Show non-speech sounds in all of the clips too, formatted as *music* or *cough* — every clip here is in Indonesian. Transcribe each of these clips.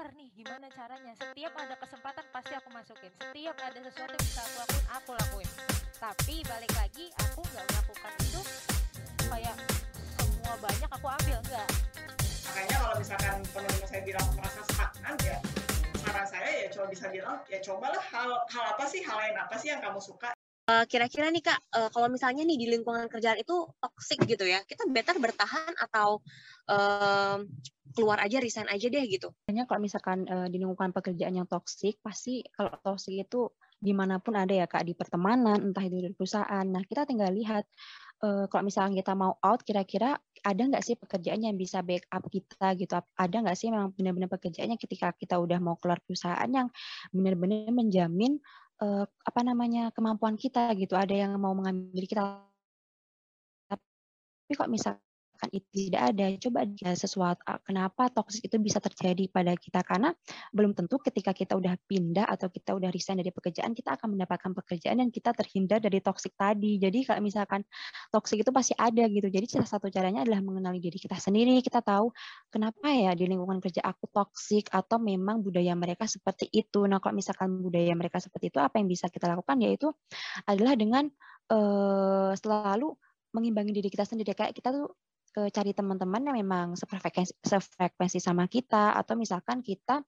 keluar nih gimana caranya? Setiap ada kesempatan pasti aku masukin. Setiap ada sesuatu yang bisa aku lakuin aku lakuin. Tapi balik lagi aku nggak melakukan itu kayak semua banyak aku ambil enggak makanya kalau misalkan teman-teman saya bilang merasa stagnan ya saran saya ya coba bisa bilang ya cobalah hal hal apa sih hal lain apa sih yang kamu suka kira-kira nih kak, uh, kalau misalnya nih di lingkungan kerjaan itu toxic gitu ya, kita better bertahan atau uh, keluar aja, resign aja deh gitu. Hanya kalau misalkan uh, di lingkungan pekerjaan yang toxic, pasti kalau toxic itu di mana pun ada ya kak, di pertemanan, entah itu di perusahaan. Nah kita tinggal lihat uh, kalau misalnya kita mau out, kira-kira ada nggak sih pekerjaan yang bisa backup kita gitu? Ada nggak sih memang benar-benar pekerjaannya ketika kita udah mau keluar perusahaan yang benar-benar menjamin uh, apa namanya kemampuan kita gitu. Ada yang mau mengambil kita, tapi kok misalkan itu tidak ada, coba dia sesuatu kenapa toksik itu bisa terjadi pada kita karena belum tentu ketika kita udah pindah atau kita udah resign dari pekerjaan kita akan mendapatkan pekerjaan dan kita terhindar dari toksik tadi. Jadi kalau misalkan toksik itu pasti ada gitu. Jadi salah satu caranya adalah mengenali diri kita sendiri. Kita tahu kenapa ya di lingkungan kerja aku toksik atau memang budaya mereka seperti itu. Nah, kalau misalkan budaya mereka seperti itu apa yang bisa kita lakukan yaitu adalah dengan uh, selalu mengimbangi diri kita sendiri kayak kita tuh cari teman-teman yang memang sefrekuensi, sefrekuensi sama kita atau misalkan kita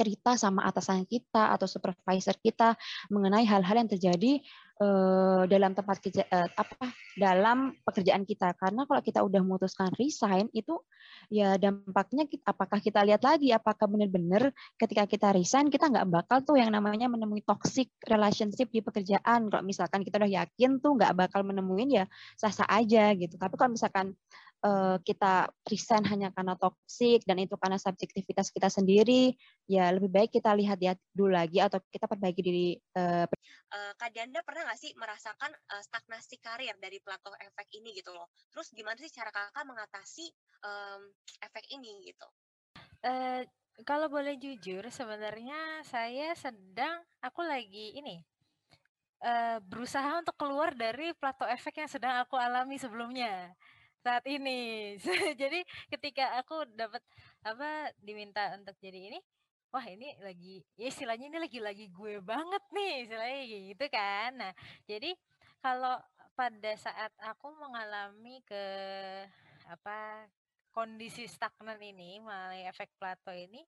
cerita sama atasan kita atau supervisor kita mengenai hal-hal yang terjadi uh, dalam tempat kerja uh, apa dalam pekerjaan kita. Karena kalau kita udah memutuskan resign itu ya dampaknya kita, apakah kita lihat lagi apakah benar-benar ketika kita resign kita nggak bakal tuh yang namanya menemui toxic relationship di pekerjaan. Kalau misalkan kita udah yakin tuh nggak bakal menemuin ya sah-sah aja gitu. Tapi kalau misalkan uh, kita resign hanya karena toksik dan itu karena subjektivitas kita sendiri, ya lebih baik kita lihat ya dulu lagi atau kita perbaiki diri. Uh, uh, Kak Dianda pernah nggak sih merasakan uh, stagnasi karir dari plateau efek ini gitu loh? Terus gimana sih cara kakak mengatasi um, efek ini gitu? Uh, kalau boleh jujur, sebenarnya saya sedang, aku lagi ini uh, berusaha untuk keluar dari plateau efek yang sedang aku alami sebelumnya saat ini. *laughs* Jadi ketika aku dapat apa diminta untuk jadi ini, wah ini lagi ya istilahnya ini lagi-lagi gue banget nih istilahnya gitu kan. Nah, jadi kalau pada saat aku mengalami ke apa kondisi stagnan ini melalui efek plato ini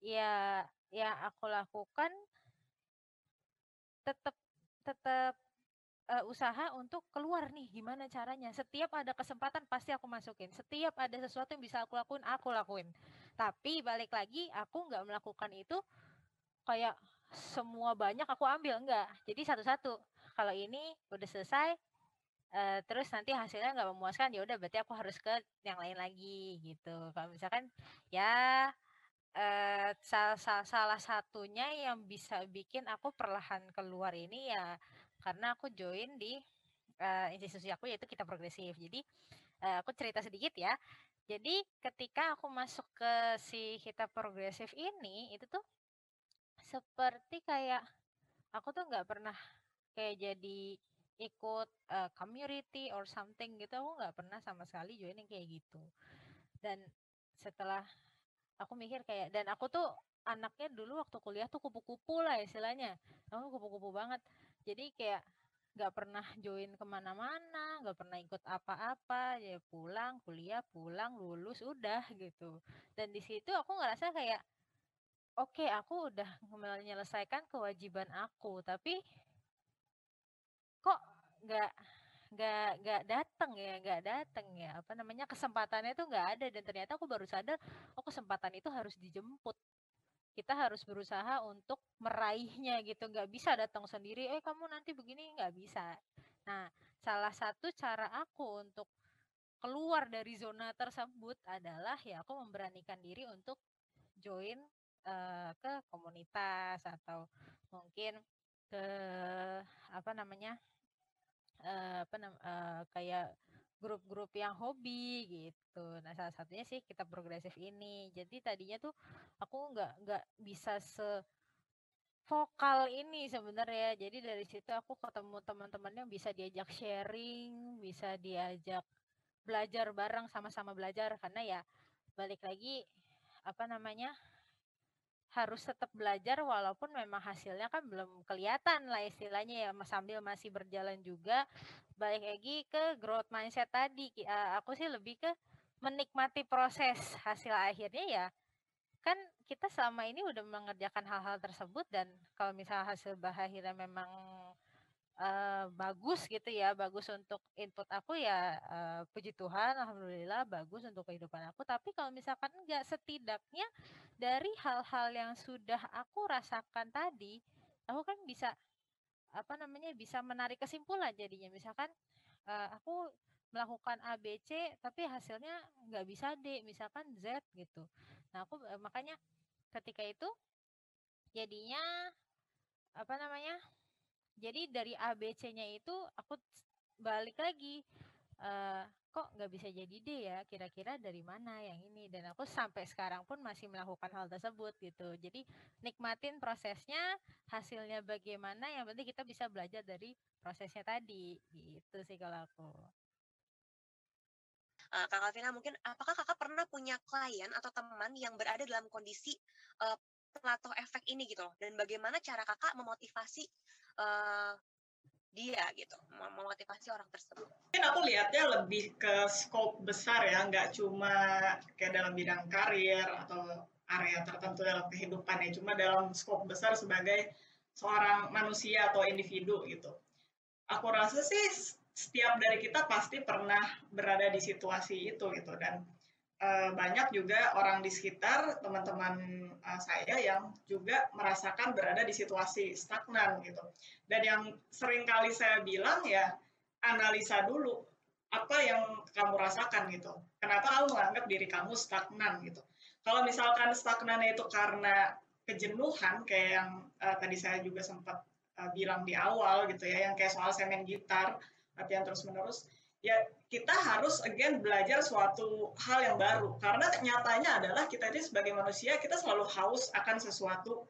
ya yang aku lakukan tetap tetap uh, usaha untuk keluar nih gimana caranya. Setiap ada kesempatan pasti aku masukin. Setiap ada sesuatu yang bisa aku lakuin, aku lakuin. Tapi balik lagi aku nggak melakukan itu kayak semua banyak aku ambil enggak. Jadi satu-satu. Kalau ini udah selesai uh, terus nanti hasilnya nggak memuaskan ya udah berarti aku harus ke yang lain lagi gitu. Kalau misalkan ya uh, salah, salah, salah satunya yang bisa bikin aku perlahan keluar ini ya karena aku join di uh, institusi aku yaitu kita progresif. Jadi uh, aku cerita sedikit ya. Jadi ketika aku masuk ke si kita progresif ini itu tuh seperti kayak aku tuh nggak pernah kayak jadi ikut uh, community or something gitu aku nggak pernah sama sekali join yang kayak gitu dan setelah aku mikir kayak dan aku tuh anaknya dulu waktu kuliah tuh kupu-kupu lah istilahnya aku kupu-kupu banget jadi kayak nggak pernah join ke mana-mana, nggak pernah ikut apa-apa, ya pulang, kuliah, pulang, lulus, udah gitu. Dan di situ aku ngerasa kayak, oke okay, aku udah menyelesaikan kewajiban aku, tapi kok nggak nggak nggak datang ya nggak datang ya apa namanya kesempatannya itu nggak ada dan ternyata aku baru sadar oh kesempatan itu harus dijemput kita harus berusaha untuk meraihnya gitu nggak bisa datang sendiri eh kamu nanti begini nggak bisa. Nah salah satu cara aku untuk keluar dari zona tersebut adalah ya aku memberanikan diri untuk join uh, ke komunitas atau mungkin ke apa namanya uh, apa nam uh, kayak grup-grup yang hobi gitu. Nah salah satunya sih kita progresif ini. Jadi tadinya tuh aku nggak nggak bisa se vokal ini sebenarnya. Jadi dari situ aku ketemu teman-teman yang bisa diajak sharing, bisa diajak belajar bareng sama-sama belajar karena ya balik lagi apa namanya harus tetap belajar walaupun memang hasilnya kan belum kelihatan lah istilahnya ya sambil masih berjalan juga. Balik lagi ke growth mindset tadi aku sih lebih ke menikmati proses hasil akhirnya ya. Kan kita selama ini udah mengerjakan hal-hal tersebut dan kalau misalnya hasil akhirnya memang uh, bagus gitu ya, bagus untuk input aku ya, uh, puji Tuhan alhamdulillah bagus untuk kehidupan aku. Tapi kalau misalkan enggak, setidaknya dari hal-hal yang sudah aku rasakan tadi, aku kan bisa, apa namanya, bisa menarik kesimpulan jadinya. Misalkan, uh, aku melakukan A, B, C, tapi hasilnya nggak bisa D, misalkan Z gitu. Nah aku, makanya ketika itu, jadinya, apa namanya jadi dari ABC-nya itu aku balik lagi uh, kok nggak bisa jadi D ya? Kira-kira dari mana yang ini? Dan aku sampai sekarang pun masih melakukan hal tersebut gitu. Jadi nikmatin prosesnya hasilnya bagaimana yang penting kita bisa belajar dari prosesnya tadi gitu sih kalau aku. Uh, Kak Alvina mungkin apakah kakak pernah punya klien atau teman yang berada dalam kondisi uh, plato efek ini gitu loh? Dan bagaimana cara kakak memotivasi uh, dia gitu memotivasi orang tersebut. Mungkin aku lihatnya lebih ke scope besar ya, nggak cuma kayak dalam bidang karir atau area tertentu dalam kehidupan ya, cuma dalam scope besar sebagai seorang manusia atau individu gitu. Aku rasa sih setiap dari kita pasti pernah berada di situasi itu gitu dan uh, banyak juga orang di sekitar teman-teman uh, saya yang juga merasakan berada di situasi stagnan gitu. Dan yang sering kali saya bilang ya analisa dulu apa yang kamu rasakan gitu. Kenapa kamu menganggap diri kamu stagnan gitu. Kalau misalkan stagnan itu karena kejenuhan kayak yang uh, tadi saya juga sempat uh, bilang di awal gitu ya, yang kayak soal semen gitar, latihan terus-menerus, ya kita harus again belajar suatu hal yang baru karena nyatanya adalah kita ini sebagai manusia kita selalu haus akan sesuatu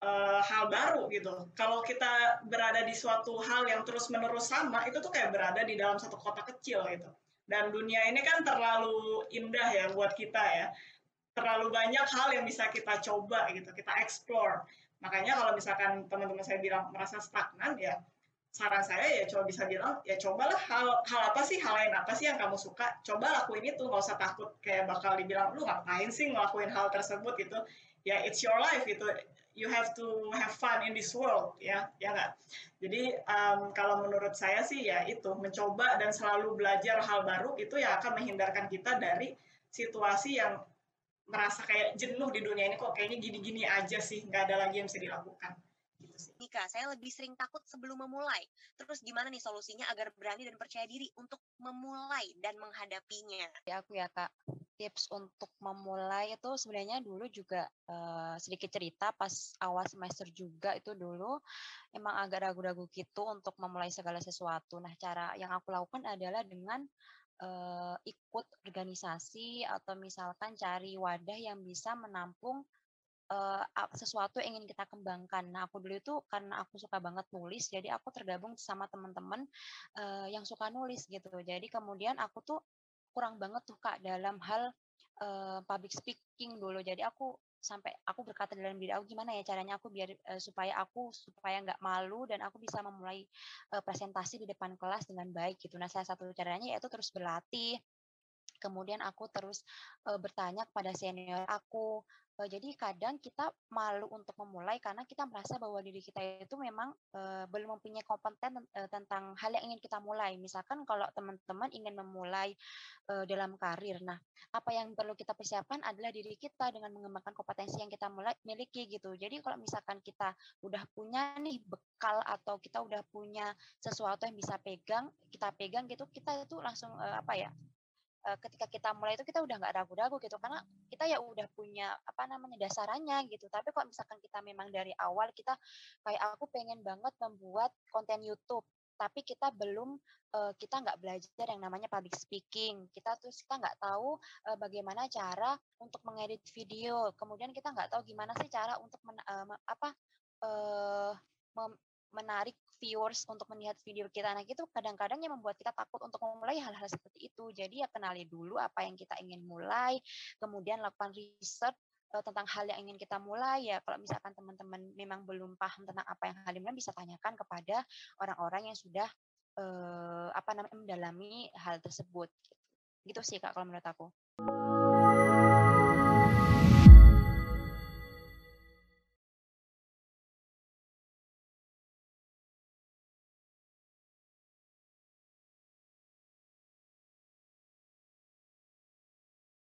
uh, hal baru gitu. Kalau kita berada di suatu hal yang terus menerus sama itu tuh kayak berada di dalam satu kota kecil gitu. Dan dunia ini kan terlalu indah ya buat kita ya. Terlalu banyak hal yang bisa kita coba gitu, kita explore. Makanya kalau misalkan teman-teman saya bilang merasa stagnan ya saran saya ya coba bisa bilang ya cobalah hal hal apa sih hal lain apa sih yang kamu suka? Coba lakuin itu nggak usah takut kayak bakal dibilang lu ngapain sih ngelakuin hal tersebut? gitu. Ya it's your life gitu. You have to have fun in this world ya ya nggak? Jadi um, kalau menurut saya sih ya itu mencoba dan selalu belajar hal baru itu ya akan menghindarkan kita dari situasi yang merasa kayak jenuh di dunia ini kok kayaknya gini-gini aja sih nggak ada lagi yang bisa dilakukan Nika, saya lebih sering takut sebelum memulai. Terus gimana nih solusinya agar berani dan percaya diri untuk memulai dan menghadapinya? Ya aku ya kak, tips untuk memulai itu sebenarnya dulu juga uh, sedikit cerita pas awal semester juga itu dulu emang agak ragu-ragu gitu untuk memulai segala sesuatu. Nah cara yang aku lakukan adalah dengan uh, ikut organisasi atau misalkan cari wadah yang bisa menampung uh, sesuatu yang ingin kita kembangkan. Nah, aku dulu itu karena aku suka banget nulis, jadi aku tergabung sama teman-teman uh, yang suka nulis gitu. Jadi kemudian aku tuh kurang banget tuh kak dalam hal uh, public speaking dulu. Jadi aku sampai aku berkata dalam diri aku gimana ya caranya aku biar uh, supaya aku supaya nggak malu dan aku bisa memulai uh, presentasi di depan kelas dengan baik gitu. Nah, salah satu caranya yaitu terus berlatih. Kemudian aku terus uh, bertanya kepada senior aku, jadi kadang kita malu untuk memulai karena kita merasa bahwa diri kita itu memang uh, belum mempunyai kompeten uh, tentang hal yang ingin kita mulai. Misalkan kalau teman-teman ingin memulai uh, dalam karir, nah apa yang perlu kita persiapkan adalah diri kita dengan mengembangkan kompetensi yang kita mulai miliki gitu. Jadi kalau misalkan kita udah punya nih bekal atau kita udah punya sesuatu yang bisa pegang, kita pegang gitu, kita itu langsung uh, apa ya ketika kita mulai itu kita udah nggak ragu-ragu gitu karena kita ya udah punya apa namanya dasarannya gitu. Tapi kalau misalkan kita memang dari awal kita kayak aku pengen banget membuat konten YouTube tapi kita belum uh, kita nggak belajar yang namanya public speaking. Kita terus kita nggak tahu uh, bagaimana cara untuk mengedit video. Kemudian kita nggak tahu gimana sih cara untuk men, uh, apa uh, menarik viewers untuk melihat video kita. Nah, itu kadang-kadang yang membuat kita takut untuk memulai hal-hal seperti itu. Jadi ya kenali dulu apa yang kita ingin mulai, kemudian lakukan riset uh, tentang hal yang ingin kita mulai ya kalau misalkan teman-teman memang belum paham tentang apa yang Halim bisa tanyakan kepada orang-orang yang sudah uh, apa namanya mendalami hal tersebut gitu. gitu sih kak kalau menurut aku